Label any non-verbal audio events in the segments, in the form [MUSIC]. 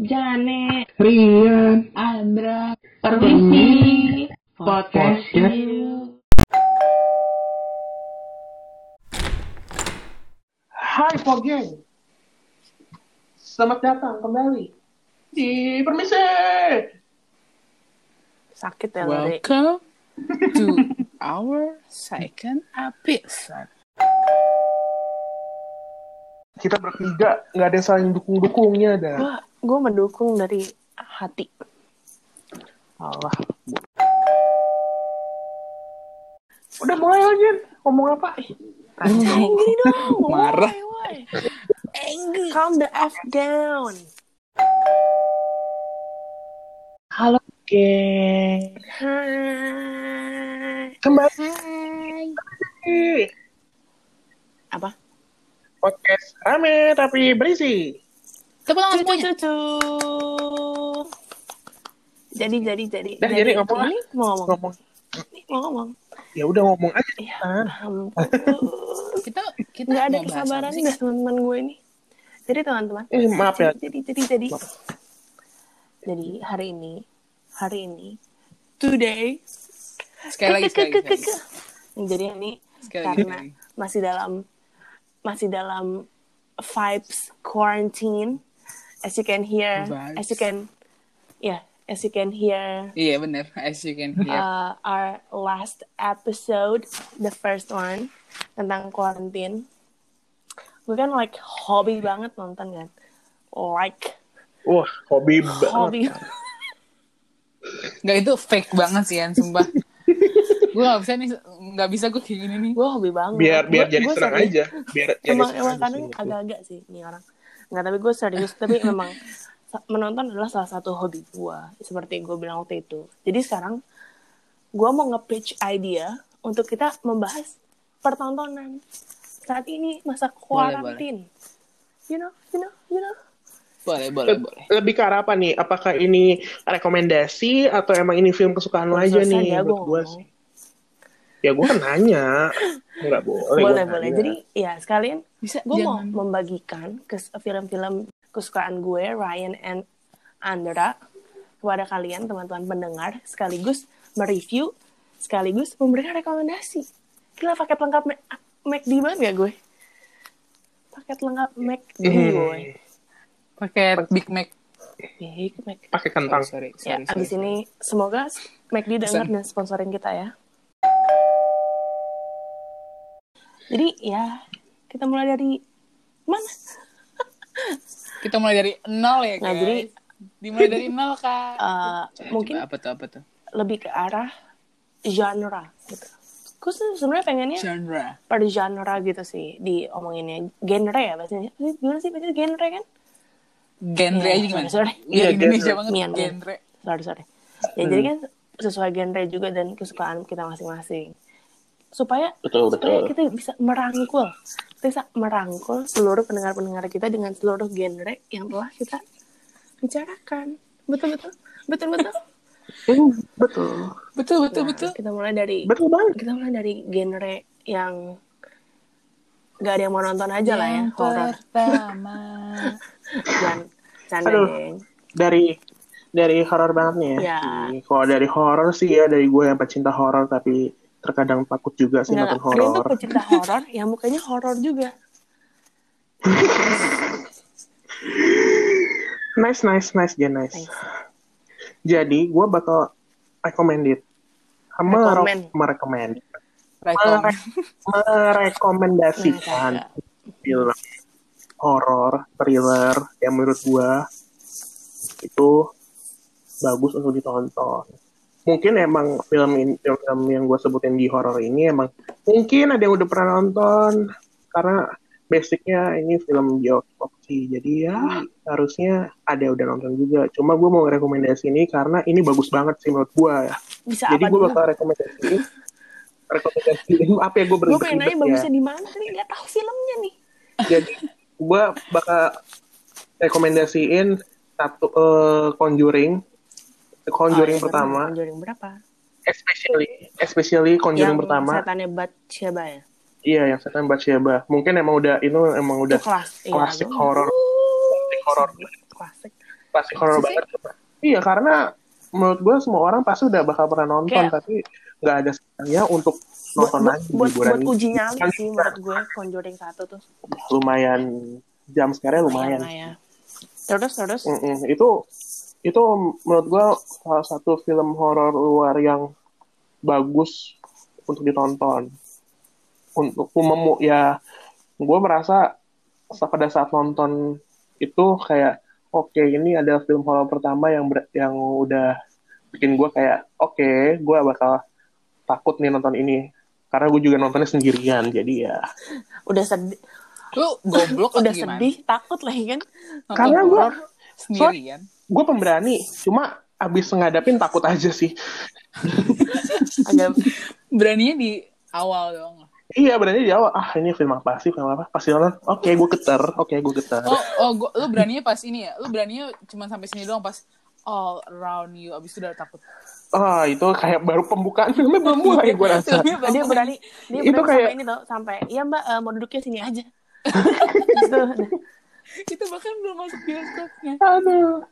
Janet, Rian, Andra, permisi, podcast yuk. Hai Pogeng Selamat datang kembali Di Permisi Sakit ya. Welcome to our second episode. Kita bertiga Gak ada yang saling dukung-dukungnya dah Gua, gua mendukung dari hati. Allah Udah mulai lagi Ngomong apa? Angry dong. Marah. Angry. Calm the F down. Halo geng Hai. Kembali Apa? Podcast rame tapi berisi Tepuk tangan semuanya. cucu. Jadi jadi jadi. Dah, jadi ngomong lah. Ini mau ngomong. Ngomong Ini mau ngomong. Ya udah ngomong aja Ya Ah. [LAUGHS] Kita kita nggak ada kesabaran dah teman-teman gue ini. Jadi teman-teman. Eh, maaf ya. Jadi jadi jadi. Maaf. Jadi hari ini hari ini today. Sekali lagi, sekali lagi. Jadi ini Sekali lagi, karena lagi. masih dalam masih dalam vibes quarantine. As you can hear, Vibes. as you can, yeah, as you can hear, Iya benar, as you can hear. uh, our last episode, the first one tentang quarantine. Gue kan like hobi banget nonton kan, like Wah hobi banget hobi. Nggak itu fake banget sih Yan, sumpah. gue gak bisa nih, gak bisa gue kayak gini nih. gue hobi banget. Biar biar Gua- jadi gua serius. aja Biar jadi Emang emang kadang sih. agak-agak sih nih orang. Nggak tapi gue serius tapi memang menonton adalah salah satu hobi gue seperti gue bilang waktu itu. Jadi sekarang gue mau nge-pitch idea untuk kita membahas pertontonan saat ini masa quarantine. You know, you know, you know. Boleh, boleh, boleh. lebih ke arah apa nih? Apakah ini rekomendasi atau emang ini film kesukaan lo aja nih? ya, Buat gue sih. Ya gue kan nanya. Enggak boleh. boleh boleh. nanya. Jadi ya sekalian Bisa gue mau membagikan ke film-film kesukaan gue Ryan and Andra kepada kalian teman-teman pendengar sekaligus mereview sekaligus memberikan rekomendasi. Gila paket lengkap Mac- McD banget gak gue? Paket lengkap McD Hmm. gue. Pakai Big Mac. Big Mac. pakai kentang. Sorry, Ya, sorry, sorry. abis ini semoga McD Pesan. dan sponsorin kita ya. Jadi ya kita mulai dari mana? Kita mulai dari nol ya, Nah, jadi Dimulai dari nol, Kak. [LAUGHS] eh, Coba, mungkin coba, apa tuh, apa tuh? lebih ke arah genre gitu. Gue sih sebenarnya pengennya Genre. pada genre gitu sih diomonginnya genre ya bahasanya. Gimana sih bahasanya genre kan? Genre Iya, aja gimana? sorry, sorry. Iya, Iya, Indonesia genre. banget. Mian, mian. Genre. Sorry sorry. Ya jadi kan sesuai genre juga dan kesukaan kita masing-masing. Supaya Betul, supaya betul. kita bisa merangkul, kita bisa merangkul seluruh pendengar-pendengar kita dengan seluruh genre yang telah kita bicarakan. Betul betul, betul betul. Hmm, [LAUGHS] betul. Betul, betul, Nah, betul. Kita mulai dari Betul banget. kita mulai dari genre yang gak ada yang mau nonton aja lah ya Yang horor pertama. [LAUGHS] dan canda Dari dari horor banget nih ya. Ya. Ih, Kalau dari horor sih ya dari gue yang pecinta horor tapi terkadang takut juga sih nonton tuh horor. pecinta horor yang mukanya horor juga [LAUGHS] Nice, nice, nice, dia nice. Thanks. Jadi gue bakal recommended. Recommend. merekomend. Rekom. Mere- merekomendasikan film horor, thriller yang menurut gua itu bagus untuk ditonton. Mungkin emang film in- film yang gue sebutin di horor ini emang mungkin ada yang udah pernah nonton karena basicnya ini film bioskop sih. Jadi ya harusnya ada yang udah nonton juga. Cuma gue mau rekomendasi ini karena ini bagus banget sih menurut gua ya. bisa Jadi gue bakal rekomendasiin rekomendasiin apa ya gue gue pengen nanya ya. bagusnya di mana tapi nggak tahu filmnya nih Jadi gue bakal rekomendasiin satu eh, Conjuring, Conjuring Oh, iya, pertama, Conjuring berapa especially especially Conjuring yang pertama, setannya Bathsheba ya iya yang setan Bathsheba. Mungkin emang udah itu emang udah itu kelas iya, klasik gua- horor, klasik horor. klasik pasti horor banget. Iya, karena menurut gue semua orang pasti udah bakal pernah nonton, Kayak- tapi nggak ada salahnya untuk buat, nonton buat, lagi buat, buat ini. uji nyali Kan sih menurut gue Conjuring satu tuh lumayan jam sekarang lumayan. lah ya terus terus Mm-mm. Itu itu menurut gue salah satu film horor luar yang bagus untuk ditonton. Untuk umum ya, gue merasa sa- pada saat nonton itu kayak oke ini adalah film horor pertama yang ber- yang udah bikin gue kayak oke gue bakal takut nih nonton ini. Karena gue juga nontonnya sendirian jadi ya. Udah sedih. Lu goblok udah gimana? sedih takut lah ya kan Nonton Karena gua- sendirian. gue pemberani cuma abis ngadapin takut aja sih. Agak Beraninya di awal doang. Iya berarti di awal. Ah ini film apa sih? Film apa? Pasti nonton oke gue geter oke gue geter Oh, oh gua, lu beraninya pas ini ya? Lu beraninya cuma sampai sini doang pas all around you abis itu udah takut. ah itu kayak baru pembukaan. Filmnya belum mulai gue rasa. Dia berani dia Itu berani kayak- sampai ini tuh sampai ya mbak eh, mau duduknya sini aja. [LAUGHS] Gitu. Itu bahkan belum masuk bioskopnya. aduh.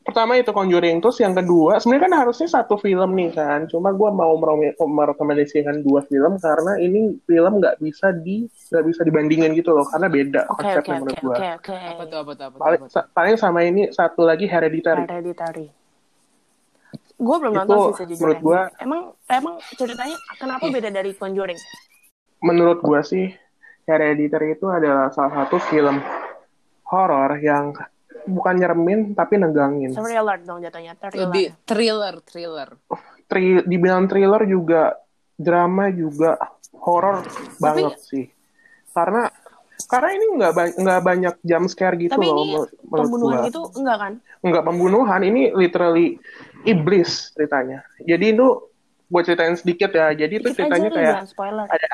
Pertama itu Conjuring terus yang kedua sebenarnya kan harusnya satu film nih kan. Cuma gue mau merekomendasikan dua film karena ini film nggak bisa di nggak bisa dibandingin gitu loh karena beda oke konsepnya oke menurut gue oke oke. Apa tuh, apa tuh, apa tuh? paling, Apa tuh? sa- paling sama ini satu lagi Hereditary. Hereditary. Gue belum Itu nonton sih sejujurnya. menurut gua- emang emang ceritanya kenapa beda dari Conjuring? Menurut gue sih Hereditary itu adalah salah satu film horor yang bukan nyeremin tapi negangin. thriller dong jatuhnya thriller Lebih thriller, thriller. Tri, dibilang thriller juga, drama juga, horor banget sih. Karena karena ini nggak ba- nggak banyak jump scare gitu tapi loh ini menurut, menurut pembunuhan gua. gitu enggak kan Nggak pembunuhan, ini literally iblis ceritanya. Jadi itu gue ceritain sedikit ya. Jadi itu ceritanya nih kayak spoiler ada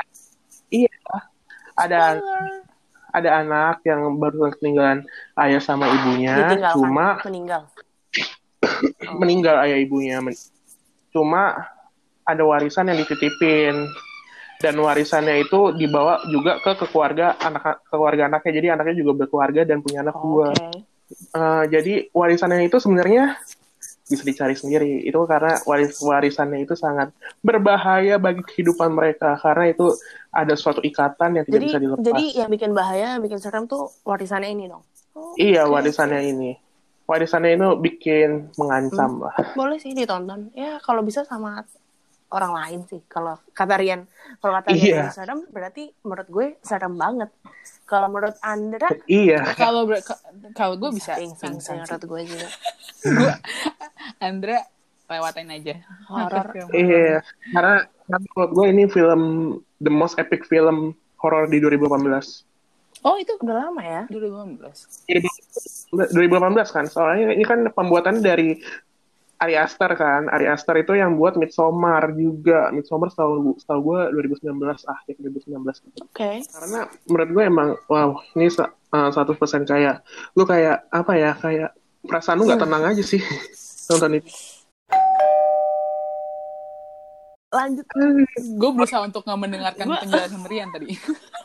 iya ada Spoiler. Ada anak yang baru ketinggalan ayah sama ibunya, cuma meninggal [COUGHS] meninggal ayah ibunya. Men- Cuma ada warisan yang dititipin dan warisannya itu dibawa juga ke, ke keluarga anak ke keluarga anaknya. Jadi anaknya juga berkeluarga dan punya anak Oh, dua. oke Eh, jadi warisannya itu sebenarnya bisa dicari sendiri. Itu karena waris warisannya itu sangat berbahaya bagi kehidupan mereka karena itu ada suatu ikatan yang tidak jadi bisa dilepas. jadi yang bikin bahaya yang bikin serem tuh warisannya ini dong Oh, Iya, oke. warisannya ini. Warisannya itu bikin mengancam Hmm. lah. boleh sih ditonton ya kalau bisa sama orang lain sih kalau kata Rian kalau kata Iya. Rian serem berarti menurut gue serem banget kalau menurut Andra Iya. Kalau kalau gue bisa pingsan menurut gue juga Gua Andra lewatin aja. Horor. Film. [LAUGHS] Iya. Karena, menurut gue ini film the most epic film horor di 2018. Oh itu udah lama ya 2015. Iya, 2018 kan. Soalnya ini kan pembuatan dari Ari Aster kan. Ari Aster itu yang buat Midsommar juga. Midsommar setahu setahu gue 2019 akhir 2019. oke Karena menurut gue emang wow ini sa- uh, 100% kayak lu kayak apa ya kayak perasaan lu nggak [LAUGHS] tenang aja sih nonton itu. Lanjut Gue berusaha untuk nggak mendengarkan Gua- penjelasan Rian tadi. [LAUGHS]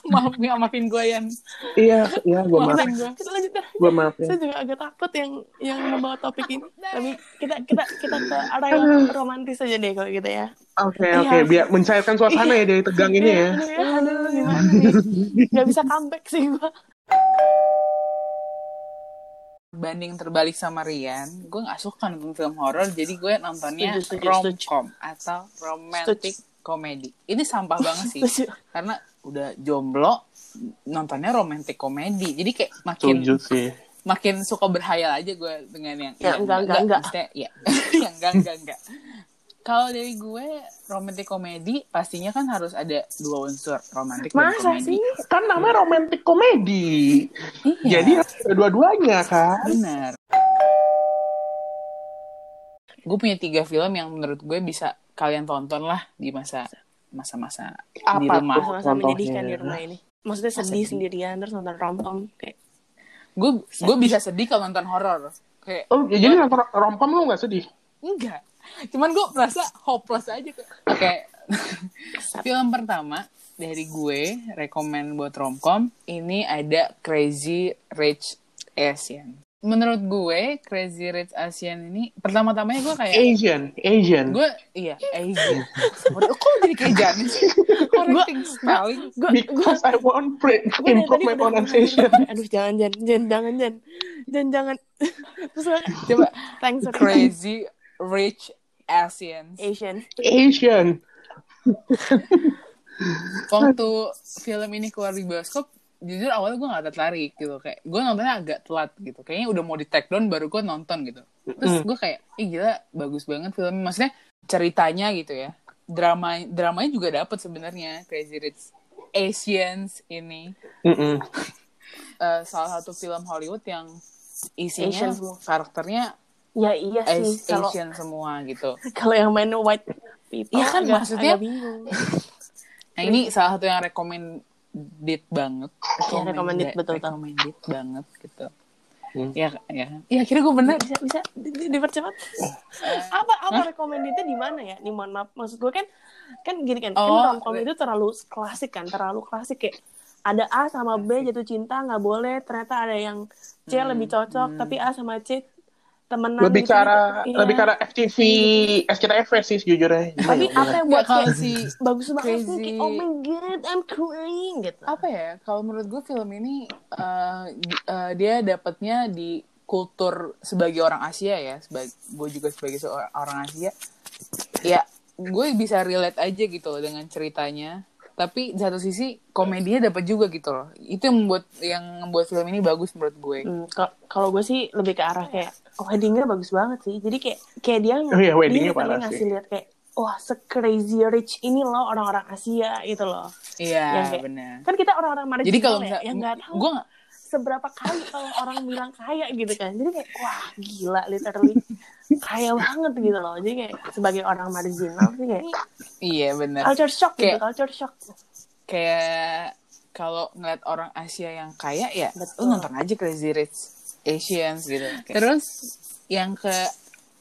Maaf ya, maafin gue Yan. Iya, iya gue maaf. Maafin gue. kita lanjut dah. Gue maaf ya. saya juga agak takut yang yang membawa topik ini tapi kita kita kita ke arah yang romantis aja deh kalau gitu ya Oke Iya. oke, biar mencairkan suasana ya dari tegang ini ya. Aduh, ya, aduh gimana nih [LAUGHS] nggak bisa comeback sih gua Banding terbalik sama Rian, gue nggak suka nonton film horor, jadi gue nontonnya romcom atau romantic comedy. Ini sampah banget sih, Setuju. karena udah jomblo nontonnya romantic comedy, jadi kayak makin Setuju sih. makin suka berhayal aja gue dengan yang Ya, enggak, enggak, enggak. maksudnya, ya, [LAUGHS] yang enggak enggak enggak. Kalau dari gue romantic comedy pastinya kan harus ada dua unsur romantic dan masa komedi. sih Kan namanya romantic komedi. Iya. Jadi ada dua-duanya kan. Benar. Gue punya tiga film yang menurut gue bisa kalian tonton lah di masa masa-masa di Apa rumah. masa-masa menyedihkan di rumah ini maksudnya sedih sedih. sendirian terus nonton romcom kayak Gue gue bisa sedih kalau nonton horor. Kayak Oh, ya jadi nonton rompam lu nggak sedih? enggak. Cuman gue merasa hopeless aja. kayak- Oke. [LAUGHS] film pertama dari gue rekomend buat romcom ini ada Crazy Rich Asian. menurut gue Crazy Rich Asian ini pertama-tamanya gue kayak Asian, Asian. gue iya Asian kok jadi kayak Janet sih [LAUGHS] correcting spelling Gue Because I want to gue improve my pronunciation. [LAUGHS] Aduh jangan jangan jangan jangan jangan jangan jangan. Terus gue coba thanks. Crazy Rich Asians. Asian. Asian. waktu film ini keluar di bioskop jujur awalnya gue gak tertarik gitu. Kayak gue nontonnya agak telat gitu. Kayaknya udah mau di take down baru gue nonton gitu. Terus gue kayak ih gila bagus banget filmnya. Maksudnya ceritanya gitu ya. Drama dramanya juga dapet sebenarnya. Crazy Rich Asians ini. Mm-mm. [LAUGHS] Eh, salah satu film Hollywood yang isinya Asian. karakternya Ya iya sih As- kalau Asian semua gitu [LAUGHS] kalau yang main white people. Iya kan, agak- maksudnya- agak bingung. [LAUGHS] Nah ini salah satu yang recommended banget. Iya, recommended, betul, betul. Recommended banget gitu. Hmm. Ya, ya. Ya akhirnya gue bener. bisa bisa di, di- dipercepat. apa apa recommendednya di mana ya? Nih mohon maaf maksud gue kan kan gini kan, Oh, kan romcom itu terlalu klasik kan, terlalu klasik kayak ada A sama B jatuh cinta nggak boleh, ternyata ada yang C Hmm, lebih cocok, tapi A sama C temenan. Lebih gitu. ke arah, Iya. lebih ke arah FTV, SCTV sih sejujurnya. Tapi apa yang buat kayak si bagus banget Crazy- kayak, oh my god, I'm crying gitu. apa ya? Kalau menurut gue film ini eh, di- eh, dia dapatnya di kultur sebagai orang Asia ya, sebagai gue juga sebagai seorang orang Asia. Ya, gue bisa relate aja gitu loh dengan ceritanya. Tapi di satu sisi komedinya dapat juga gitu loh. Itu yang membuat yang membuat film ini bagus menurut gue. Hmm, ka- kalau gue sih lebih ke arah kayak weddingnya bagus banget sih. Jadi kayak kayak dia Oh iya, weddingnya dia parah ngasih sih. lihat kayak wah se crazy rich ini loh orang-orang Asia gitu loh. Iya, kayak- benar. Kan kita orang-orang marginal Jadi kalau ya, misalnya yang nggak tahu gue nggak seberapa kali kalau orang bilang kaya gitu kan. Jadi kayak wah gila literally kaya banget gitu loh. Jadi kayak sebagai orang marginal sih kayak iya benar. culture shock gitu, Kayak- culture shock. Kayak kalau ngeliat orang Asia yang kaya ya, Betul. lu nonton aja Crazy Rich Asians gitu. Terus yang ke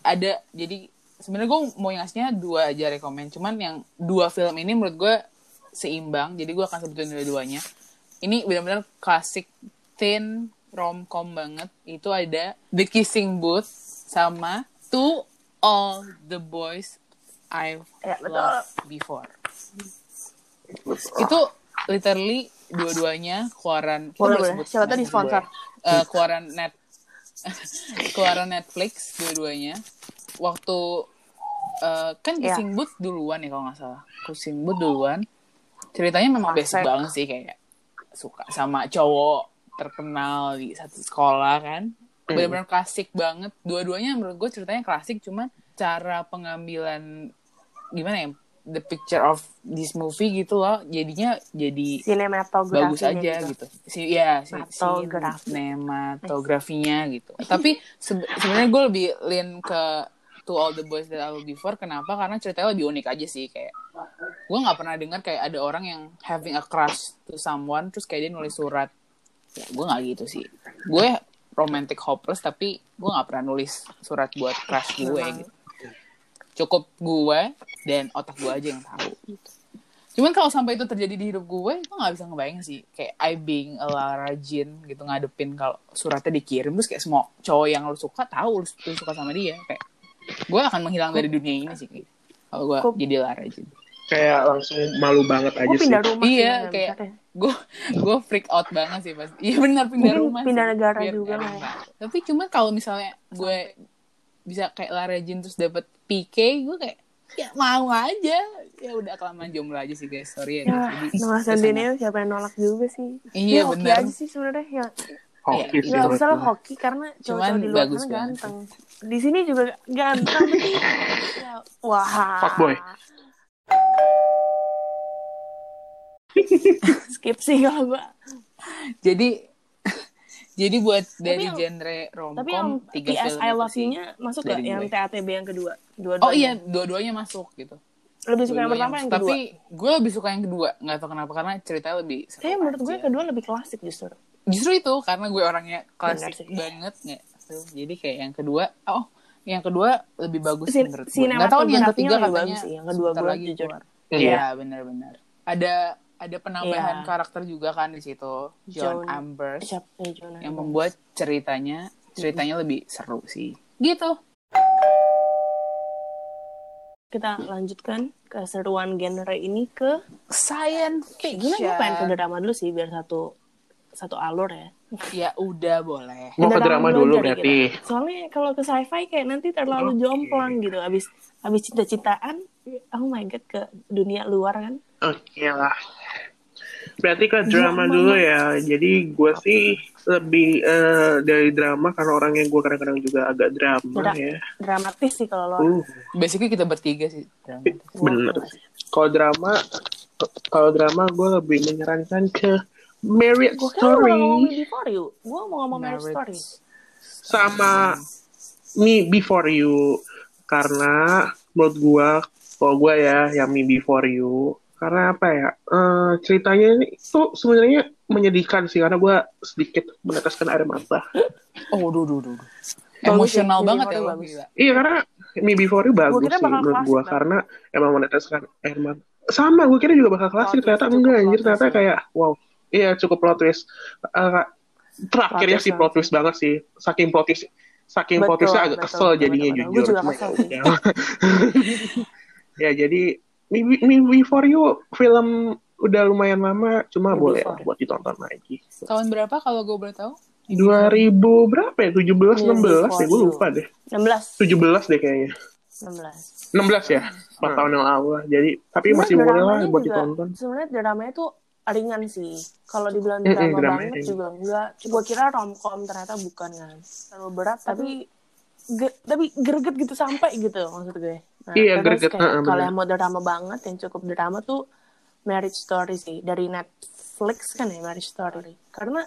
ada jadi sebenarnya gue mau ngasihnya dua aja rekomend. Cuman yang dua film ini menurut gue seimbang. Jadi gue akan sebutin dua-duanya. Ini benar-benar klasik teen romcom banget. Itu ada The Kissing Booth sama To All the Boys I've Ya, betul. Loved Before. Itu literally dua-duanya keluaran Boleh, boleh boleh. sebut Siapa tadi sponsor? Eh, keluaran net [LAUGHS] keluaran Netflix dua-duanya waktu eh, kan Iya. Kissing Booth duluan ya kalau nggak salah Kissing Booth duluan ceritanya memang basic banget sih kayak suka sama cowok terkenal di satu sekolah kan benar-benar klasik banget dua-duanya menurut gue ceritanya klasik cuman cara pengambilan gimana ya the picture of this movie gitu loh jadinya jadi bagus aja gitu. Si ya si, si Sinematografi. sinematografinya gitu. Tapi sebe- sebenarnya gue lebih lean ke To All the Boys That I Loved Before. Kenapa? Karena ceritanya lebih unik aja sih kayak gue nggak pernah dengar kayak ada orang yang having a crush to someone terus kayak dia nulis surat. Ya gue nggak gitu sih. Gue romantic hopeless tapi gue nggak pernah nulis surat buat crush gue gitu. Cukup gue dan otak gue aja yang tahu gitu. Cuman kalau sampai itu terjadi di hidup gue, gue gak bisa ngebayang sih. Kayak I being a Lara Jean gitu ngadepin kalau suratnya dikirim. Terus kayak semua cowok yang lu suka tahu lu, suka sama dia. Kayak gue akan menghilang dari dunia ini sih. kayak. Kalau gue jadi Lara Jean. Kayak langsung malu banget aja Gue sih. pindah rumah sih, Iya, nggak kayak-. Gue gue freak out banget sih pas. Iya benar pindah Mungkin rumah pindah sih, negara biar juga lah ya. Tapi cuman kalau misalnya gue bisa kayak Lara Jean terus dapet PK, gue kayak ya mau aja. Ya udah kelamaan jomblo aja sih guys. Sorry ya. Ya, Jadi, ke sana. Centineo siapa yang nolak juga sih. Iya, Ya, hoki benar. aja sih sebenarnya ya. Hoki Iya, sih itu. Gak usah hoki karena Cuman cowok-cowok di luar sana ganteng. Di sini juga ganteng. [LAUGHS] ya, wah. Fuckboy. [LAUGHS] Skip sih kalau gue. jadi [LAUGHS] jadi buat dari yang- genre Tapi yang romcom tiga PS film I Love. You-nya masuk gak? Yang gue. TATB yang kedua? Dua oh iya dua-duanya masuk gitu Lebih suka yang pertama yang kedua? tapi gue lebih suka yang kedua nggak tahu kenapa karena ceritanya lebih Kayaknya menurut gue yang kedua lebih klasik justru. justru itu karena gue orangnya klasik banget Tuh, jadi kayak yang kedua oh yang kedua lebih bagus Sin- menurut gue nggak tahu nih yang ketiga katanya bagus sih, yang kedua gue lagi jujur. Iya. Iya benar-benar ada ada penambahan Iya. karakter juga kan di situ John John- Ambers Siapa? Eh, Jonah. yang membuat ceritanya ceritanya lebih seru sih gitu Kita lanjutkan keseruan genre ini ke science Gimana gue pengen ke drama dulu sih biar satu satu alur ya. ya udah boleh Mau ke drama dulu berarti. kita. Soalnya kalau ke sci-fi kayak nanti terlalu Oke. jomplang gitu. Abis abis cinta-cintaan, oh my god ke dunia luar kan. Oke lah. Berarti ke drama dulu ya. Jadi gue sih lebih eh, dari drama karena orangnya gue kadang-kadang juga agak drama Dra- ya. Dramatis sih kalau luar. Uh, basically kita bertiga sih bener. Kalau drama, kalau drama gue lebih menyarankan ke Marriage lu mau ngomong Story Me Before You. Gue mau ngomong Marriage Story. sama Me Before You karena menurut gue, kalau gue ya yang Me Before You karena apa ya eh, ceritanya ini tuh sebenarnya menyedihkan sih karena gue sedikit meneteskan air mata. oh duh duh duh emosional sih, banget ya bagus. Iya karena Me Before You bagus kira sih bakal menurut gue karena emang meneteskan air mata. Sama gue kira juga bakal klasik Plot twist, ternyata enggak plot anjir ternyata ya. kayak wow iya cukup plot twist. Eh, terakhirnya Plot sih twist plot twist banget sih saking plot twist saking plot Betul, twistnya agak betul, kesel betul, jadinya betul, jujur. Juga kesel ya [LAUGHS] ya jadi Me, Me Before You film udah lumayan lama cuma Me boleh lah buat ditonton lagi. tahun berapa kalau gue boleh tahu 2000 berapa ya? 17 Me 16 deh Before gue lupa deh. 16. 17 deh kayaknya. 16. 16 ya? 4 tahun yang lalu lah. Jadi tapi Sebenarnya masih boleh lah buat juga- ditonton. Sebenarnya dramanya tuh ringan sih. Kalau dibilang drama dramanya banget ringan. juga enggak. Gue kira romcom ternyata bukan kan. Terlalu berat tapi ge- tapi greget gitu sampai gitu maksud gue. Nah, Iya, terus greget, kayak kalau bener. yang mau drama banget, yang cukup drama tuh Marriage Story sih dari Netflix kan ya Marriage Story. Karena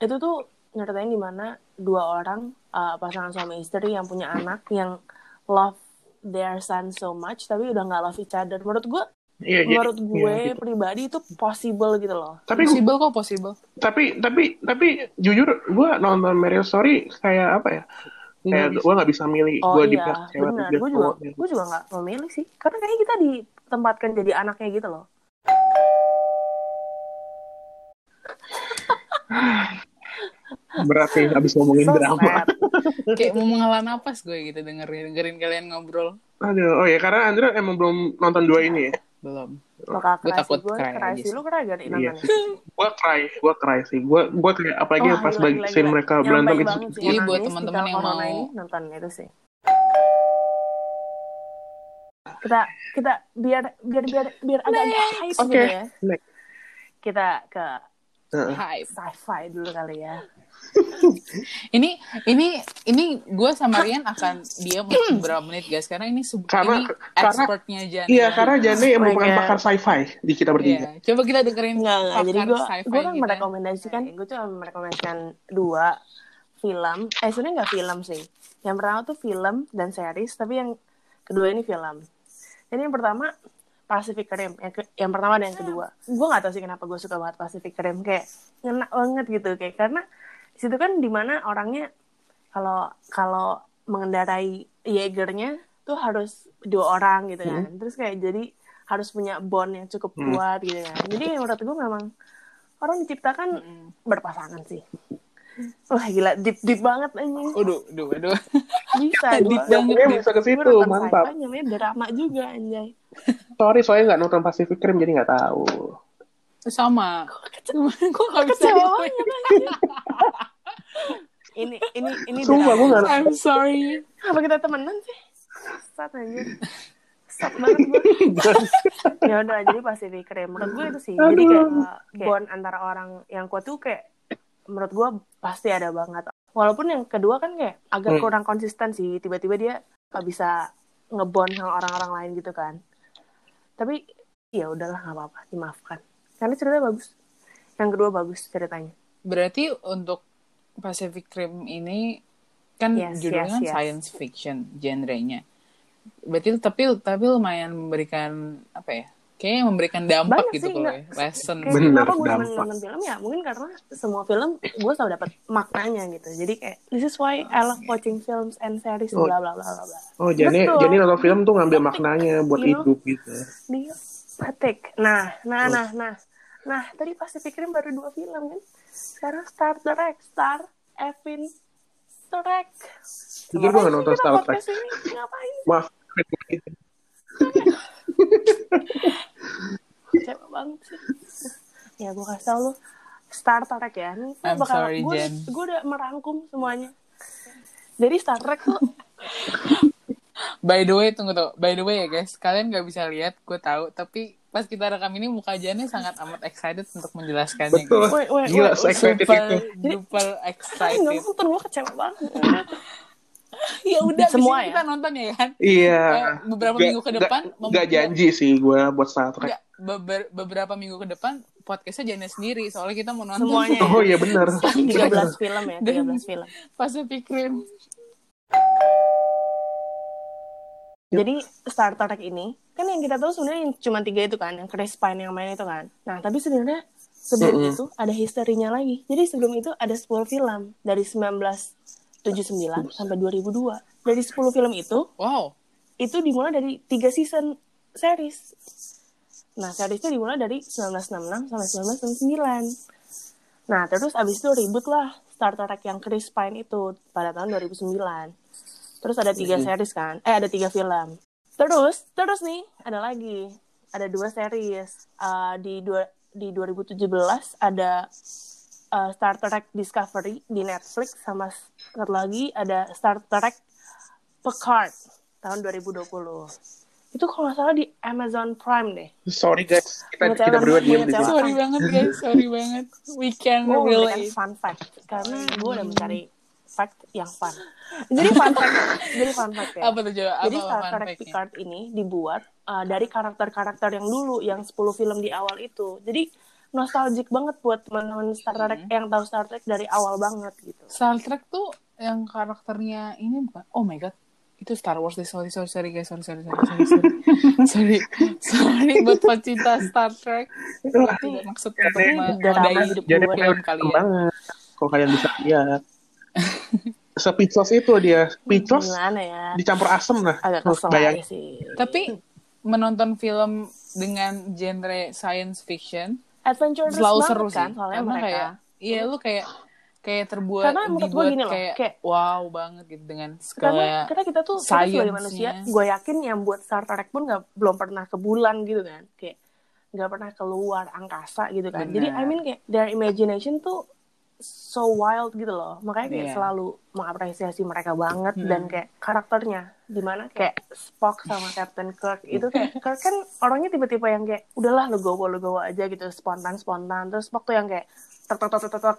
itu tuh nyeritain gimana dua orang uh, pasangan suami istri yang punya anak yang love their son so much tapi udah nggak love each other. Menurut gue Iya, jadi menurut gue iya, gitu. pribadi itu possible gitu loh. Tapi possible kok possible tapi tapi tapi jujur gue nonton Marriage Story kayak apa ya? Kayak gue gak bisa milih Oh gue di iya, pihak cewek atau benar. pihak Gue juga, gue juga nggak memilih sih. Karena kayaknya kita ditempatkan jadi anaknya gitu loh. [LAUGHS] Berat nih abis ngomongin So drama. sad. [LAUGHS] kayak mau menghela napas gue gitu dengerin dengerin kalian ngobrol Aduh, oh ya karena Andra emang belum nonton dua ini ya. Belum Bakal Gue takut sih. Gue cry cry sih. Lu cry gak nih Iya. Gue cry, gue cry sih. Gue gue kayak apalagi Wah, pas bagi scene mereka berantem itu. Jadi Yang buat teman-teman yang mau- ini, nonton itu sih. Kita kita biar biar biar biar agak hype Oke. gitu ya. Next. Kita ke Heeh. hype sci-fi dulu kali ya. [LAUGHS] ini ini ini gue sama Rian akan diam [CLEARS THROAT] beberapa menit guys karena ini sub- Karena- ini karena- expertnya Iya, karena Jane yang Oh my merupakan pakar sci-fi di kita bertiga. Iya. coba kita dengerin Enggak, enggak. Jadi gue sci-fi gue kan kita. merekomendasikan, gue tuh merekomendasikan dua film. Eh sebenarnya nggak film sih. Yang pertama tuh film dan series, tapi yang kedua ini film. Jadi yang pertama Pacific Rim. Yang, ke- yang pertama dan yang kedua. Gue nggak tahu sih kenapa gue suka banget Pacific Rim. Kayak ngena banget gitu kayak karena situ kan di mana orangnya kalau kalau mengendarai Jaegernya tuh harus dua orang gitu kan. Terus kayak jadi harus punya bond yang cukup Hmm. kuat gitu kan. Jadi menurut gue memang orang diciptakan Mm. berpasangan sih. Wah gila deep deep banget anjing. Aduh, aduh, aduh. Bisa Deep gua. banget. Bisa ke situ, mantap. namanya drama juga anjay. Sorry, soalnya nggak nonton Pacific Rim jadi nggak tahu. Sama. Gue gak bisa banget anjing. Ini ini ini Sumpah, gue nggak I'm sorry. Apa kita temenan sih? Sat anjir. Sat banget gue. [LAUGHS] ya udah jadi Pacific Rim menurut gue itu sih jadi kayak, kayak bond antara orang yang kuat tuh kayak menurut gue pasti ada banget walaupun yang kedua kan kayak agak Hmm. kurang konsisten sih tiba-tiba dia nggak bisa ngebond sama orang-orang lain gitu kan tapi ya udahlah nggak apa-apa dimaafkan karena ceritanya bagus yang kedua bagus ceritanya Berarti untuk Pacific Rim ini kan Yes, judulnya yes, yes. science fiction genrenya. Berarti tapi tapi lumayan memberikan apa ya? Kayaknya memberikan dampak Banyak gitu sih, kalau nggak- ya. lesson. kayak Bener, kenapa gue dampak. nonton film ya mungkin karena semua film gue selalu dapat maknanya gitu jadi kayak this is why I love watching films and series Oh. bla bla bla bla bla Oh, jadi Betul. jadi nonton film tuh ngambil maknanya buat You know? hidup gitu. dia petik nah nah Oh. nah nah nah tadi Pacific Rim baru dua film kan sekarang Star Trek Star Evin Trek. Jujur gue gak nonton Star Trek. ngapain? Maaf. [LAUGHS] Kecewa banget sih. Ya gue kasih tau lu Star Trek ya. Nih, gua I'm sorry, gue, Jen. gue udah merangkum semuanya. Dari Star Trek tuh By the way, tunggu tuh. By the way ya guys, kalian gak bisa lihat, gue tahu. Tapi pas kita rekam ini muka Jane sangat amat excited untuk menjelaskannya. Betul. guys. Wait, wait, Gila, wait. se-excited Super, itu. super excited. gak nonton gue kecewa banget. Ya udah, Semua ya? kita nonton ya kan? Iya. Eh, beberapa Nggak- minggu ke depan, nggak- mem- nggak janji sih gue buat Star Trek. Nggak, beber- beberapa minggu ke depan podcastnya Jane sendiri soalnya kita mau nonton Semuanya. Oh iya bener. [LAUGHS] 13 film ya, 13 film. Pacific Rim. Jadi Star Trek ini kan yang kita tahu sebenarnya cuma tiga itu kan, yang Chris Pine yang main itu kan. Nah tapi sebenarnya sebelum Mm-mm. itu ada historinya lagi. Jadi sebelum itu ada 10 film dari 1979 sampai 2002. Dari 10 film itu Wow. itu dimulai dari tiga season series. Nah seriesnya dimulai dari 1966 sampai 1999. Nah terus abis itu ribut lah Star Trek yang Chris Pine itu pada tahun 2009. Terus ada tiga series kan, eh ada tiga film. Terus, terus nih ada lagi, ada dua series. Uh, di dua di 2017 ada uh, Star Trek Discovery di Netflix sama satu lagi ada Star Trek Picard tahun 2020. Itu kalau nggak salah di Amazon Prime deh. Sorry guys, kita, Buat kita berdua diem di sini. Sorry banget guys, sorry banget. We can Gue relate. fun fact karena gue udah mencari fact yang fun. Jadi fun fact, jadi fun fact ya. Apa tuh? Apa Jadi Star Trek? Picard ini dibuat uh, dari karakter-karakter yang dulu, yang 10 film di awal itu. Jadi nostalgic banget buat teman-teman Star Trek Hmm. yang tahu Star Trek dari awal banget gitu. Star Trek tuh yang karakternya ini bukan? Oh my god. Itu Star Wars deh. Sorry, sorry, sorry guys. Sorry, sorry, sorry, sorry, sorry. [LAUGHS] sorry, sorry buat pecinta Star Trek. Tidak maksud untuk hidup Jadi film kalian. banget. Kalau kalian bisa lihat. [LAUGHS] Speechless itu dia. Gimana ya? dicampur asem lah. Agak kesel aja sih. Tapi menonton film dengan genre science fiction Adventure selalu seru kan sih. soalnya Karena mereka. kayak iya lu kayak kayak terbuat Karena menurut gue gini loh, kayak, kayak- wow banget gitu dengan karena, karena kita tuh kita sebagai manusia gue yakin yang buat Star Trek pun nggak belum pernah ke bulan gitu kan kayak nggak pernah keluar angkasa gitu kan jadi I mean kayak their imagination tuh so wild gitu loh. Makanya kayak Iya. selalu mengapresiasi mereka banget Hmm. dan kayak karakternya. Di mana kayak Spock sama Captain Kirk [LAUGHS] itu kayak Kirk kan orangnya tipe-tipe yang kayak udahlah lo gowo lo gowo aja gitu spontan spontan terus Spock tuh yang kayak tek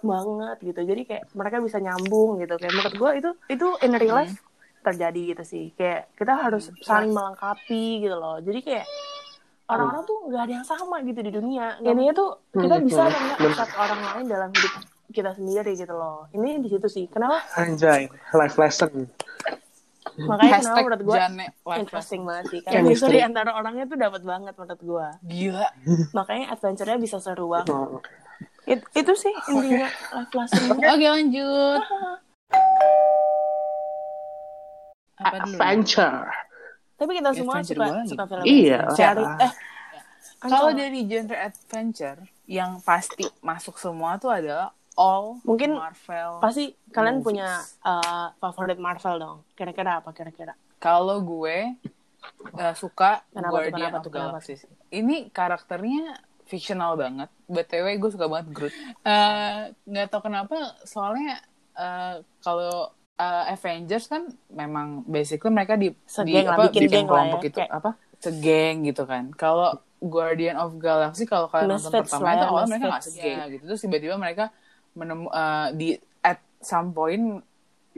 banget gitu. Jadi kayak mereka bisa nyambung gitu. Kayak menurut gue itu itu in real life terjadi gitu sih. Kayak kita harus saling melengkapi gitu loh. Jadi kayak orang-orang tuh nggak ada yang sama gitu di dunia. Intinya tuh kita Hmm, bisa hmm, impact orang lain dalam hidup kita sendiri gitu loh ini di situ sih kenapa Anjay, life lesson. makanya kenapa hashtag menurut gue interesting banget sih karena Chemistry. chemistry antara orangnya tuh dapat banget menurut gue gila [LAUGHS] makanya adventure-nya bisa seru banget Oh. It- itu sih intinya life lesson [LAUGHS] oke lanjut apa dulu Adventure. tapi kita semua Adventure suka lagi. suka film Iya. cari eh kalau Ancol. dari genre adventure yang pasti masuk semua tuh adalah all Mungkin Marvel pasti kalian movies. punya uh, favorit Marvel dong kira-kira apa kira-kira Kalau gue uh, suka Kenapa tuh, Guardian kenapa of tuh, kenapa Galaxy. Ini karakternya fictional banget. BTW gue suka banget Groot. Uh, Nggak tau kenapa, soalnya uh, kalau uh, Avengers kan memang basically mereka di, di lah, apa bikin bikin geng lah kelompok ya. itu Kayak- apa segeng gitu kan. Kalau Guardian of Galaxy kalau kalian nonton Misfits pertama lah itu ya, awalnya mereka nggak segeng gitu. Terus tiba-tiba mereka menemu uh, di at some point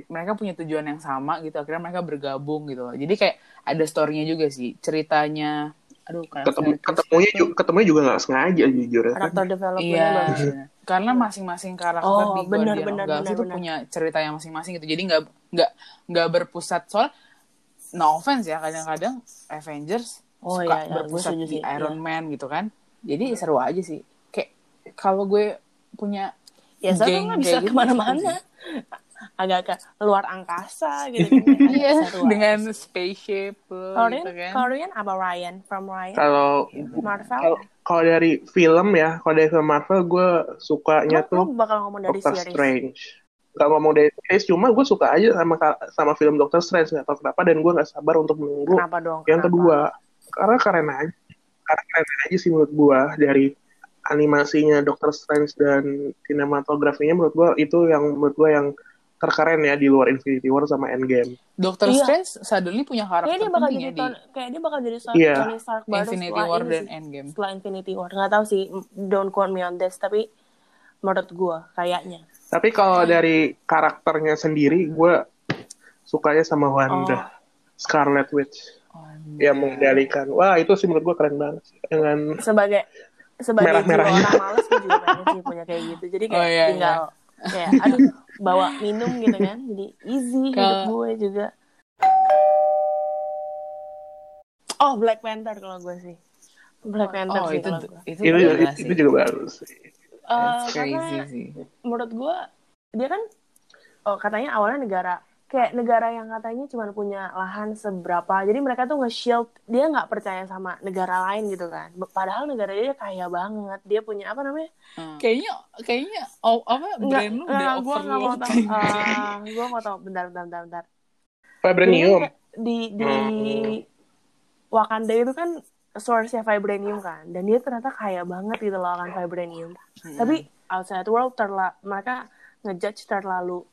mereka punya tujuan yang sama gitu akhirnya mereka bergabung gitu loh. Jadi kayak ada storynya juga sih ceritanya. Aduh Ketemu, Chris ketemunya tuh- juga, ketemunya juga nggak sengaja jujur ya. karakter development iya bener. karena masing-masing karakter Oh, di Guardian of Galaxy benar, itu benar. punya cerita yang masing-masing gitu. Jadi nggak nggak nggak berpusat. Soal no offense ya kadang-kadang Avengers Oh, suka iya, iya, berpusat di sih, Iron iya. Man gitu kan. Jadi seru aja sih. Kayak kalau gue punya ya geng nggak bisa gitu, ke mana-mana agak ke luar angkasa gitu [LAUGHS] aja. dengan spaceship Korean, gitu kan. Korean apa Ryan from Ryan Kalau Marvel kalau dari film ya, kalau dari film Marvel gue sukanya Lo, lo tuh bakal ngomong dari Doctor series Strange. nggak ngomong dari taste cuma gue suka aja sama sama film Doctor Strange nggak tahu kenapa dan gue nggak sabar untuk menunggu Kenapa dong? yang Kenapa? kedua karena keren aja karena keren aja sih menurut gue dari animasinya Doctor Strange dan sinematografinya menurut gue itu yang menurut gue yang terkeren ya di luar Infinity War sama Endgame Doctor Iya. Strange suddenly punya karakter Kayaknya dia bakal jadi ya di kayak dia bakal jadi. Tony Stark baru Infinity setelah War dan. Endgame. Setelah Infinity War. Nggak tahu sih, don't quote me on this, tapi menurut gua kayaknya. tapi kalau dari karakternya sendiri gue sukanya sama Wanda Oh. Scarlet Witch Oh, yang mengendalikan wah itu sih menurut gue keren banget dengan Sebagai sebagai jiwa Merah-merahnya. orang males gue juga pengen sih punya kayak gitu. Jadi kayak Oh, iya, tinggal kayak aduh bawa minum gitu kan. Jadi easy hidup Kalau- gue juga. Oh, Black Panther kalau gue sih. Black Panther oh sih itu kalau gue. itu itu itu, sih. itu juga bagus sih. Eh, That's karena crazy sih. menurut gue dia kan oh katanya awalnya negara kayak negara yang katanya cuma punya lahan seberapa. Jadi mereka tuh nge-shield dia nggak percaya sama negara lain gitu kan. Padahal negara dia kaya banget. Dia punya apa namanya? Hmm. Kayaknya kayaknya oh, apa nggak brand lu udah nggak gue nggak mau tahu. Ah, [LAUGHS] gue mau tahu. Bentar bentar bentar, bentar. Vibranium. Di di Wakanda itu kan source-nya vibranium kan. Dan dia ternyata kaya banget gitu loh akan vibranium. Hmm. tapi outside world terla mereka ngejudge terlalu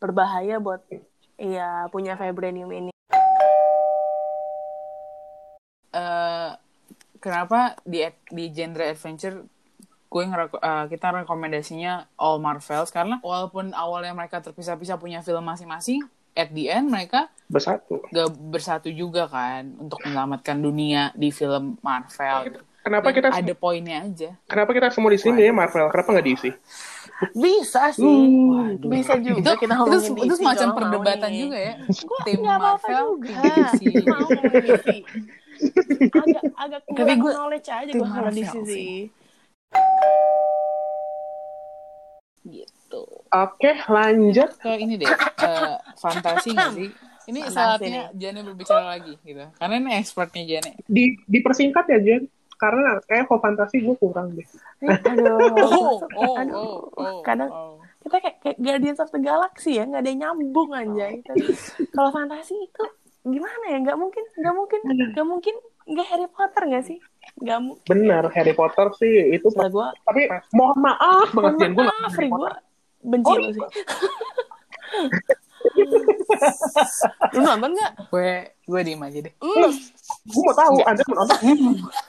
berbahaya buat ya punya vibranium ini. Eh, kenapa di di genre adventure gue ngereko- eh, kita rekomendasinya all Marvels? Karena walaupun awalnya mereka terpisah-pisah punya film masing-masing at the end mereka bersatu. gak bersatu juga kan untuk menyelamatkan dunia di film Marvel. Kenapa Dan kita ada poinnya aja. kenapa kita semua di sini ya Marvel? Kenapa nggak diisi bisa sih. Waduh. bisa juga itu kita itu, ngomongin itu DC semacam perdebatan nih. juga ya. [LAUGHS] Tim nggak apa-apa Marvel juga? [LAUGHS] [LAUGHS] agak agak Tapi kurang gue- knowledge aja gue kalau sih sih. gitu. Oke lanjut. Ke ini deh eh, fantasi nggak sih? Ini saatnya Jane berbicara lagi gitu. Karena ini expertnya Jane di dipersingkat ya Jen karena kayak kok fantasi gue kurang deh. Aduh. [LAUGHS] Oh oh aduh. oh oh kadang oh. kita kayak, kayak Guardians of the Galaxy ya nggak ada yang nyambung anjay. Tapi kalau fantasi itu gimana ya? Nggak mungkin nggak mungkin nggak mungkin nggak Harry Potter nggak sih? Nggak mungkin benar Harry Potter sih itu Setelah gue tapi mohon maaf banget Jen gue maaf gue benci Oh, sih. lu nonton nggak? Gue gue diem aja deh. Gue mau tahu anda menonton [LAUGHS]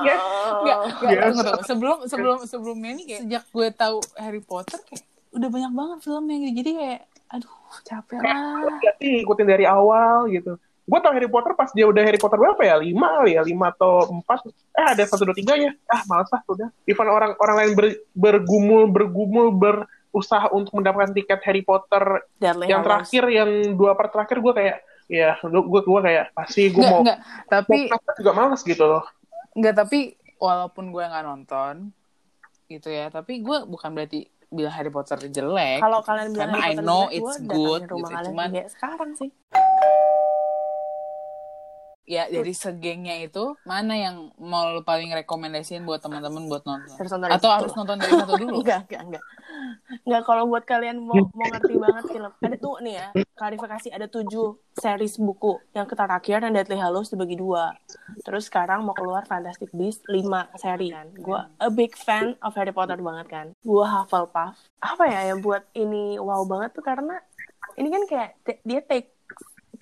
Yes. Enggak, enggak, Yes. tunggu, tunggu. Sebelum sebelum sebelumnya ini kayak sejak gue tahu Harry Potter kayak udah banyak banget filmnya gitu. Jadi kayak aduh capek lah. ya sih ikutin dari awal gitu gue tau Harry Potter pas dia udah Harry Potter berapa ya lima kali ya lima atau empat eh ada satu dua tiga ya ah malas lah udah even orang orang lain ber- bergumul bergumul berusaha untuk mendapatkan tiket Harry Potter Deadly yang Hallows. terakhir yang dua part terakhir gue kayak ya gue gue kayak pasti gue mau enggak. Tapi nonton juga males gitu loh enggak tapi walaupun gue nggak nonton gitu ya, tapi gue bukan berarti bilang Harry Potter jelek. kalau kalian bilang Karena Harry I know jelek, it's good, gitu. Cuman- sekarang sih Ya dari segengnya itu mana yang mau lu paling rekomendasiin buat teman-teman buat nonton? Harus nonton dari Atau satu. harus nonton dari satu dulu? [LAUGHS] enggak enggak enggak. Enggak kalau buat kalian mau mau ngerti banget film ada tuh nih ya klarifikasi ada tujuh series buku. Yang terakhir yang Deathly Hallows dibagi dua. Terus sekarang mau keluar Fantastic Beasts lima seri kan? Gue a big fan of Harry Potter banget kan? Gue Hufflepuff apa ya yang buat ini wow banget tuh karena ini kan kayak dia take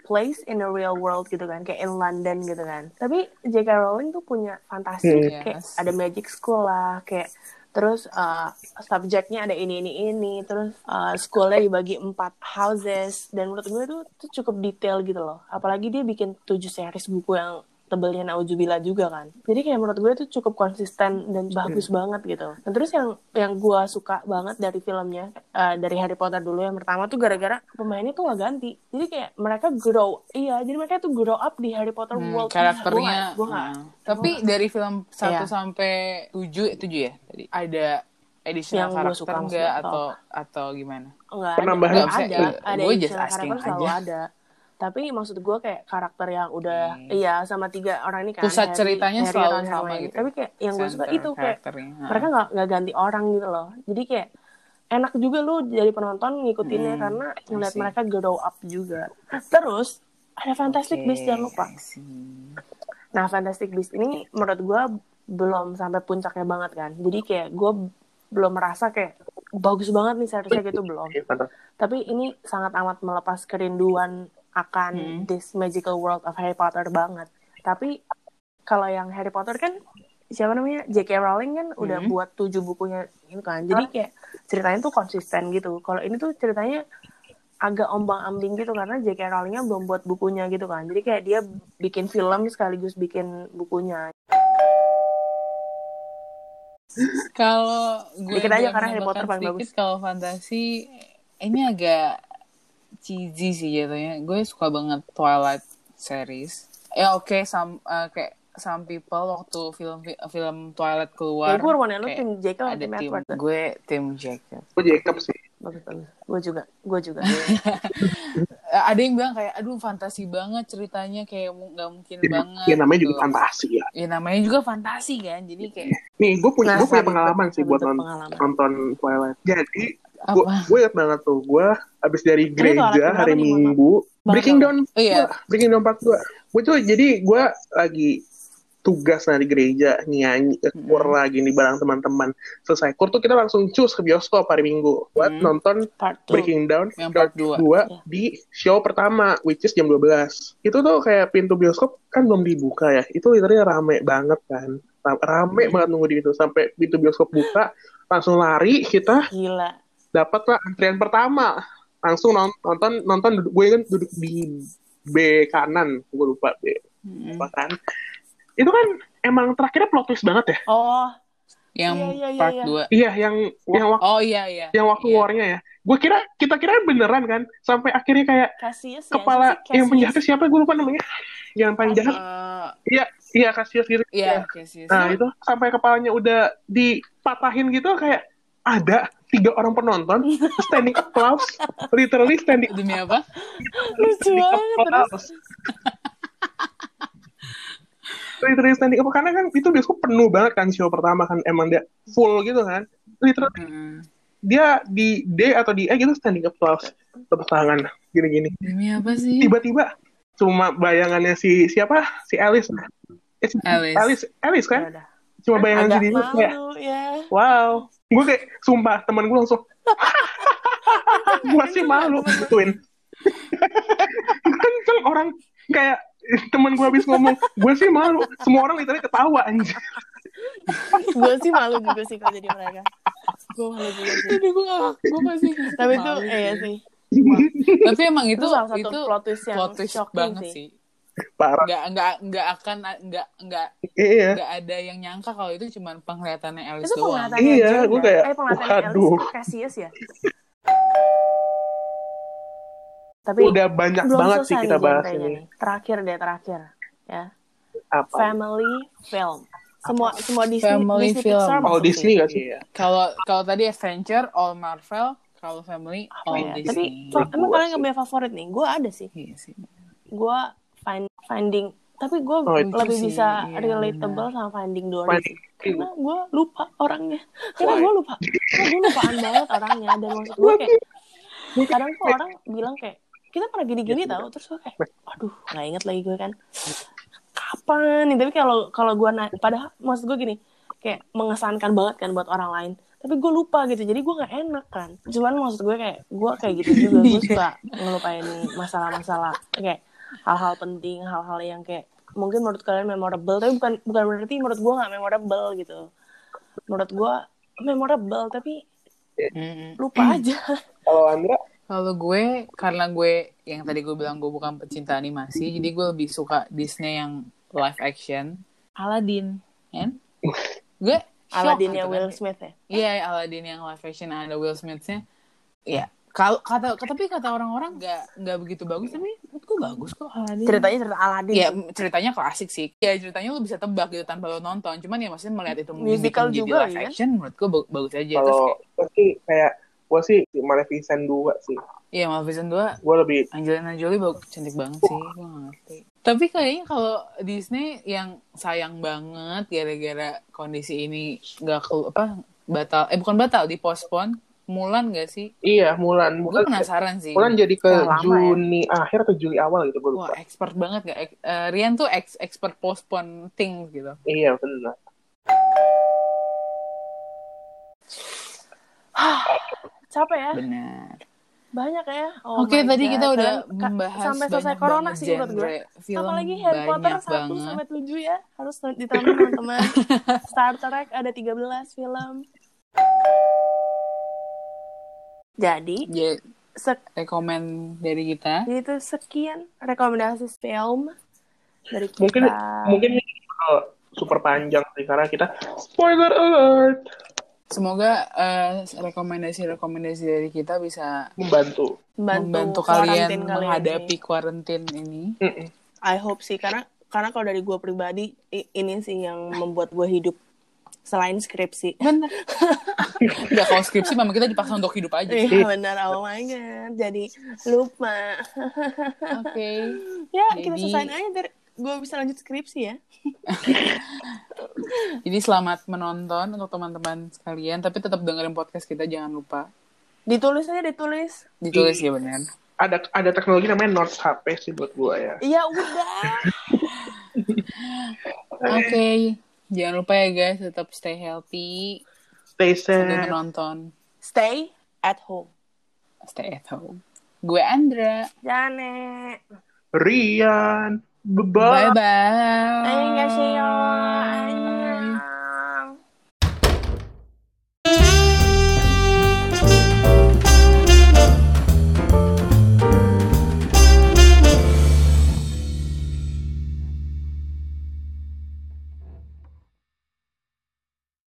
place in the real world gitu kan kayak in London gitu kan tapi J.K. Rowling tuh punya fantasi Hmm. kayak Yes. ada magic school lah kayak terus uh, subjeknya ada ini ini ini terus uh, schoolnya dibagi empat houses dan menurut gue itu, itu cukup detail gitu loh apalagi dia bikin tujuh series buku yang tebelnya Naujubila juga kan jadi kayak menurut gue itu cukup konsisten dan bagus banget gitu dan terus yang yang gue suka banget dari filmnya uh, dari Harry Potter dulu yang pertama tuh gara-gara pemainnya tuh gak ganti jadi kayak mereka grow iya jadi mereka tuh grow up di Harry Potter Hmm, world karakternya. gue gak, nah. Tapi dari film 1 Iya. sampai 7 7 ya tadi. Ada additional Yang gua karakter suka enggak atau atau gimana? Enggak Penambahan. ada, ada, ada gue just asking aja. ada. Tapi maksud gue kayak karakter yang udah Hmm. iya sama tiga orang ini kan. Pusat Harry- ceritanya Harry, selalu Ron, sama gitu. Tapi kayak yang gue suka itu kayak mereka nggak nggak ganti orang gitu loh. Jadi kayak enak juga lu jadi penonton ngikutinnya Hmm, karena ngeliat mereka grow up juga terus ada Fantastic Oke, Beasts jangan lupa nah Fantastic Beasts ini menurut gue belum sampai puncaknya banget kan jadi kayak gue belum merasa kayak bagus banget nih seriesnya gitu belum Iya, tapi ini sangat amat melepas kerinduan akan Hmm. this magical world of Harry Potter banget tapi kalau yang Harry Potter kan siapa namanya J.K. Rowling kan udah Hmm. buat tujuh bukunya itu kan jadi kayak ceritanya tuh konsisten gitu kalau ini tuh ceritanya agak ombang-ambing gitu karena J.K. Rowlingnya belum buat bukunya gitu kan jadi kayak dia bikin film sekaligus bikin bukunya Kalau gue Dikit aja karena Harry Potter paling bagus. Kalau fantasi ini agak cheesy sih jatuhnya. Gue suka banget Twilight series. Ya oke, some uh, kayak some people waktu film film Twilight keluar. ya gue rumahnya lu tim atau ada tim tim Edward gue tim Jacob. Gue Jacob sih. bagus bagus gue juga gue juga [LAUGHS] Eh, ada yang bilang kayak aduh fantasi banget ceritanya kayak nggak mungkin Ya, banget. ya namanya juga gitu. fantasi ya. Ya namanya juga fantasi kan. Jadi kayak Nih, gue punya, Nah, gue punya itu- pengalaman sih buat pengalaman. nonton Twilight. Jadi, gue gue ingat banget tuh, gue abis dari gereja hari nih? Minggu, Breaking Down, Oh iya. Breaking Down part 2. Gue tuh, jadi gue lagi tugas nah di gereja nyanyi eh, kur Hmm. lagi nih bareng teman-teman selesai kur tuh kita langsung cus ke bioskop hari minggu buat Hmm. nonton part two Breaking Down Yang part part dua. 2 Iya. di show pertama which is jam 12 itu tuh kayak pintu bioskop kan belum dibuka ya itu literally rame banget kan Ra- rame Hmm. banget nunggu di situ sampai pintu bioskop buka langsung lari kita gila dapat lah antrian pertama. Langsung non- nonton nonton duduk- gue kan duduk di B kanan. Gue lupa B apa kan. Itu kan emang terakhirnya plot twist banget ya? Oh. Yang Iya, iya, iya, part iya. 2. iya yang yang waktu Oh iya iya. yang waktu Iya. warnya ya. Gue kira kita kira beneran kan sampai akhirnya kayak Cassius ya kepala siapa sih? yang penjahatnya siapa? Gue lupa namanya. Yang paling jahat iya iya Cassius gitu. Iya, Cassius. nah itu sampai kepalanya udah dipatahin gitu kayak ada tiga orang penonton [LAUGHS] standing applause literally standing Demi apa? [LAUGHS] lucu banget terus. Applause literally standing up karena kan itu bioskop penuh banget kan show pertama kan emang dia full gitu kan. Literally Mm-mm. dia di D atau di E gitu standing applause. Tepuk tangan gini-gini. Demi apa sih? tiba-tiba cuma bayangannya si siapa? Si Alice. Eh, Alice. Alice. Alice kan? Udah. cuma bayangan agak si dia kayak ya. Wow gue kayak sumpah teman gue langsung [LAUGHS] gue sih malu. Gituin kan kan orang kayak teman gue habis ngomong gue sih malu. Semua orang literally ketawa anjir gue sih malu juga sih kalau jadi mereka. Gue malu juga sih. Aduh, gue gak, gue masih tapi itu malu. iya sih. Tapi emang itu Itu salah satu itu plot twist yang plot twist banget sih. sih. Parah Nggak nggak nggak akan nggak nggak iya nggak ada yang nyangka kalau itu cuma penglihatannya Alice itu doang. penglihatannya Iya, gua kayak, eh penglihatannya waduh. Alice Cassius ya tapi udah banyak belum banget sih kita bahas ini nih. terakhir deh terakhir ya apa family film semua semua Disney Family Disney film. Pixar Disney sih. gak sih Iya. Kalau kalau tadi adventure all Marvel, kalau family all Iya, tapi Disney. fa- emang Gua kalian nggak punya favorit nih gue ada sih Iya sih. gue find finding. Tapi gue Oh, lebih sih, bisa iya, relatable sama finding Dory Finding sih karena gue lupa orangnya. Karena gue lupa. Karena gue lupaan banget orangnya. Dan maksud gue kayak kadang tuh orang bilang kayak kita pernah gini-gini Iya, tau. terus gue kayak aduh nggak inget lagi gue kan. Kapan? Nih tapi kalau kalau gue na- padahal maksud gue gini kayak mengesankan banget kan buat orang lain. Tapi gue lupa gitu. Jadi gue nggak enak kan. Cuman maksud gue kayak gue kayak gitu juga. Gue suka ngelupain masalah-masalah. Kayak hal-hal penting hal-hal yang kayak mungkin menurut kalian memorable tapi bukan bukan berarti menurut gue nggak memorable gitu menurut gue memorable tapi Mm-mm. lupa aja kalau Andra Kalau gue, karena gue yang tadi gue bilang gue bukan pecinta animasi, jadi gue lebih suka Disney yang live action. Aladdin, kan? [LAUGHS] Gue gitu kan. Will Smith ya Iya, Aladdin yang live action ada Will Smith-nya. Iya. Kalau kata tapi kata orang-orang nggak nggak begitu bagus tapi menurut gue bagus kok Aladdin. ceritanya cerita Aladdin Iya, sih. ceritanya klasik sih. Ya ceritanya lu bisa tebak gitu tanpa lu nonton. Cuman ya maksudnya melihat itu Musical dibikin juga, live kan? action menurut gue ba- bagus aja. Terus kalau sih kayak gue sih Maleficent 2 sih iya Maleficent 2 gue lebih Angelina Jolie bagus cantik banget sih, gue gak ngerti. Tapi kayaknya kalau Disney yang sayang banget gara-gara kondisi ini nggak ke apa batal, eh bukan batal, dipospon Mulan gak sih? Iya, Mulan. Gue Mulan, penasaran sih. Mulan jadi ke Wah, ya. Juni akhir atau Juli awal gitu, gue lupa. Wah, expert banget gak? Ek- eh, Rian tuh ex expert postpone things gitu. Iya, benar. [SIGHS] Capek ya? Benar. Banyak ya. Oh Oke, tadi God. kita udah ka- membahas sampai selesai corona sih menurut gue. film. Apalagi Harry Potter banyak 1 banget. sampai 7 ya. Harus ditonton teman-teman. [LAUGHS] Star Trek ada 13 film. Jadi, Ya, sek rekomen dari kita. jadi itu sekian rekomendasi film dari kita. Mungkin mungkin bakal super panjang sih karena kita spoiler alert Semoga eh, rekomendasi-rekomendasi dari kita bisa membantu. membantu, quarantine kalian menghadapi ini. quarantine ini. Mm-mm. I hope sih karena karena kalau dari gue pribadi ini sih yang membuat gue hidup selain skripsi. Bener. Udah [LAUGHS] kalau skripsi memang kita dipaksa untuk hidup aja. sih. Iya benar, oh my god. Jadi lupa. Oke. ya kita Jadi- selesain aja dari gue bisa lanjut skripsi ya. [LAUGHS] Jadi selamat menonton untuk teman-teman sekalian. Tapi tetap dengerin podcast kita jangan lupa. Ditulis aja ditulis. Ditulis ya bener. Ada ada teknologi namanya Notes HP sih buat gua ya. Iya udah. Oke. Jangan lupa ya guys, tetap stay healthy. Stay Sambil safe. menonton. Stay at home. Stay at home. Gue Andra. Jane. Rian. Bye-bye. Bye-bye. Annyeonghaseyo. Annyeong.